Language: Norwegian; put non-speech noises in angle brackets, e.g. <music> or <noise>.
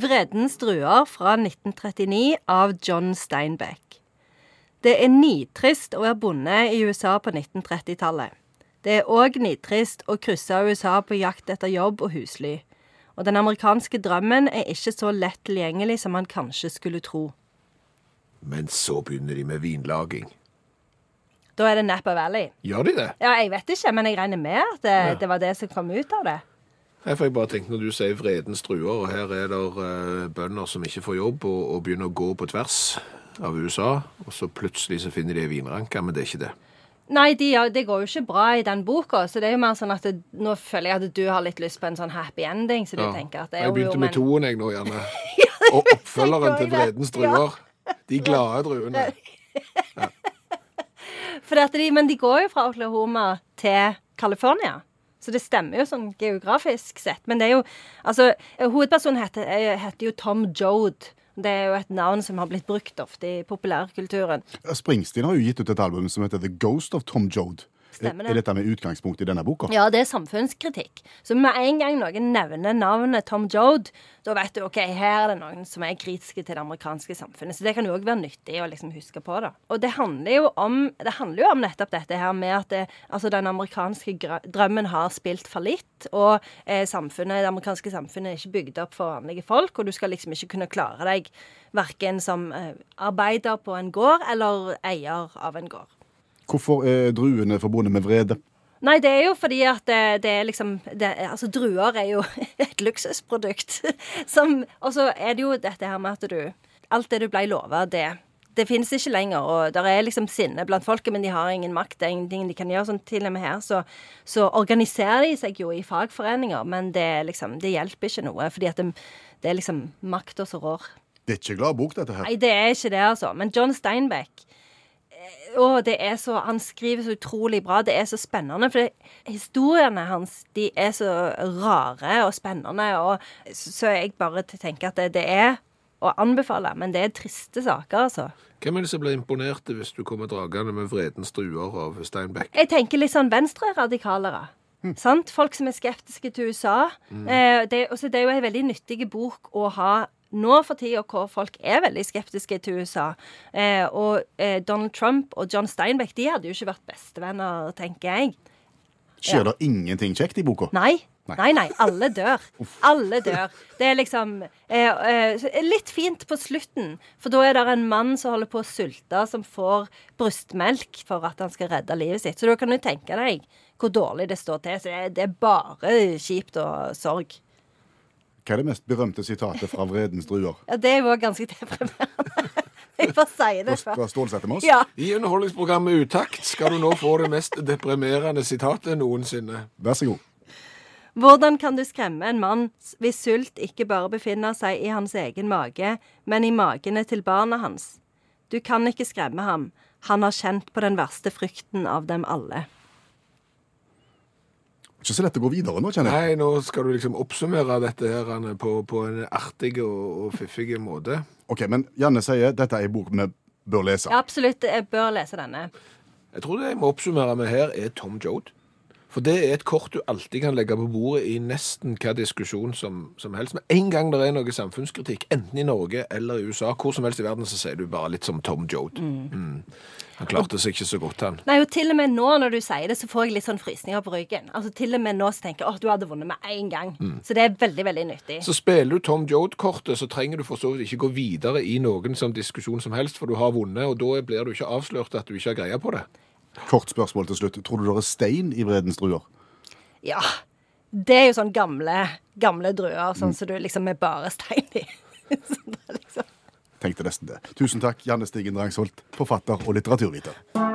'Vredens druer' fra 1939 av John Steinbeck. Det er nitrist å være bonde i USA på 1930-tallet. Det er òg nitrist å krysse USA på jakt etter jobb og husly. Og den amerikanske drømmen er ikke så lett tilgjengelig som man kanskje skulle tro. Men så begynner de med vinlaging. Da er det Napa Valley. Gjør de det? Ja, jeg vet ikke, men jeg regner med at det, det var det som kom ut av det. Nei, for jeg bare tenkte Når du sier vredens druer, og her er det uh, bønder som ikke får jobb, og, og, begynner å gå på tvers av USA, og så plutselig så finner de ei vinranke, men det er ikke det. Nei, de, det går jo ikke bra i den boka, så det er jo mer sånn at det, nå føler jeg at du har litt lyst på en sånn happy ending. så du Ja. tenker at det er Jeg jo, begynte jo, med toen, jeg nå, gjerne. <laughs> Og oppfølgeren til vredens druer. De glade druene. <laughs> For at de, men de går jo fra Oklahoma til California. Så det stemmer jo sånn geografisk sett. Men det er jo Altså, hovedpersonen heter, eh, heter jo Tom Jode. Det er jo et navn som har blitt brukt ofte i populærkulturen. Springsteen har jo gitt ut et album som heter The Ghost of Tom Jode. Stemmer det. Er dette med utgangspunkt i denne boka? Ja, det er samfunnskritikk. Så med en gang noen nevner navnet Tom Jode, da vet du ok, her er det noen som er kritiske til det amerikanske samfunnet. Så det kan jo òg være nyttig å liksom huske på. da. Og det handler jo om, det handler jo om nettopp dette her med at det, altså den amerikanske drømmen har spilt fallitt, og eh, samfunnet, det amerikanske samfunnet er ikke bygd opp for vanlige folk, og du skal liksom ikke kunne klare deg verken som eh, arbeider på en gård eller eier av en gård. Hvorfor er druene forbundet med vrede? Nei, det er jo fordi at det, det er liksom det, Altså, druer er jo <laughs> et luksusprodukt. <laughs> Som Og så er det jo dette her med at du Alt det du ble lova, det det finnes ikke lenger, og det er liksom sinne blant folket, men de har ingen makt. Det er ingenting de kan gjøre. Sånn, til og med her så, så organiserer de seg jo i fagforeninger, men det, liksom, det hjelper ikke noe, fordi at det, det er liksom makta som rår. Det er ikke glad bok, dette her. Nei, det er ikke det, altså. Men John Steinbeck å, det er så, Han skriver så utrolig bra. Det er så spennende. For det, historiene hans de er så rare og spennende. Og, så, jeg bare tenker at det, det er å anbefale. Men det er triste saker, altså. Hvem er det som blir imponert hvis du kommer dragende med vredens druer av Steinbeck? Jeg tenker litt sånn venstreradikalere. Sant? Folk som er skeptiske til USA. Eh, det, også, det er jo en veldig nyttig bok å ha nå for tida hvor folk er veldig skeptiske til USA. Eh, og eh, Donald Trump og John Steinbeck de hadde jo ikke vært bestevenner, tenker jeg. Skjer det ingenting kjekt i boka? Nei. Nei. Nei, nei, alle dør. <laughs> Alle dør. Det er liksom eh, eh, Litt fint på slutten, for da er det en mann som holder på å sulte, som får brystmelk for at han skal redde livet sitt. Så da kan du tenke deg hvor dårlig det står til. Så det, det er bare kjipt og sorg. Hva er det mest berømte sitatet fra Vredens druer? Ja, det er jo også ganske deprimerende. Jeg får si det Fra. Stålsette med oss? Ja. I underholdningsprogrammet Utakt skal du nå få det mest deprimerende sitatet noensinne. Vær så god. Hvordan kan du skremme en mann hvis sult ikke bare befinner seg i hans egen mage, men i magene til barna hans? Du kan ikke skremme ham. Han har kjent på den verste frykten av dem alle. Ikke så lett å gå videre nå, kjenner jeg. Nei, nå skal du liksom oppsummere dette her Anne, på, på en artig og, og fiffig måte. Ok, Men Janne sier dette er en bok vi bør lese. Ja, absolutt. Jeg bør lese denne. Jeg tror det jeg må oppsummere med her, er Tom Jode. For det er et kort du alltid kan legge på bordet i nesten hva diskusjon som, som helst. Men en gang det er noe samfunnskritikk, enten i Norge eller i USA, hvor som helst i verden, så sier du bare litt som Tom Jode. Mm. Han klarte seg ikke så godt, han. Nei, og Til og med nå når du sier det, så får jeg litt sånn frysninger på ryggen. Altså Til og med nå så tenker jeg at du hadde vunnet med én gang. Så det er veldig, veldig nyttig. Så spiller du Tom Jode-kortet, så trenger du for så vidt ikke gå videre i noen som diskusjon som helst, for du har vunnet, og da blir du ikke avslørt at du ikke har greie på det. Kort spørsmål til slutt. Tror du det er stein i Vredens druer? Ja. Det er jo sånn gamle, gamle druer, sånn som du liksom er bare stein i. <laughs> Så det er liksom... Tenkte nesten det. Tusen takk, Janne Stigen Drangsholt, forfatter og litteraturviter.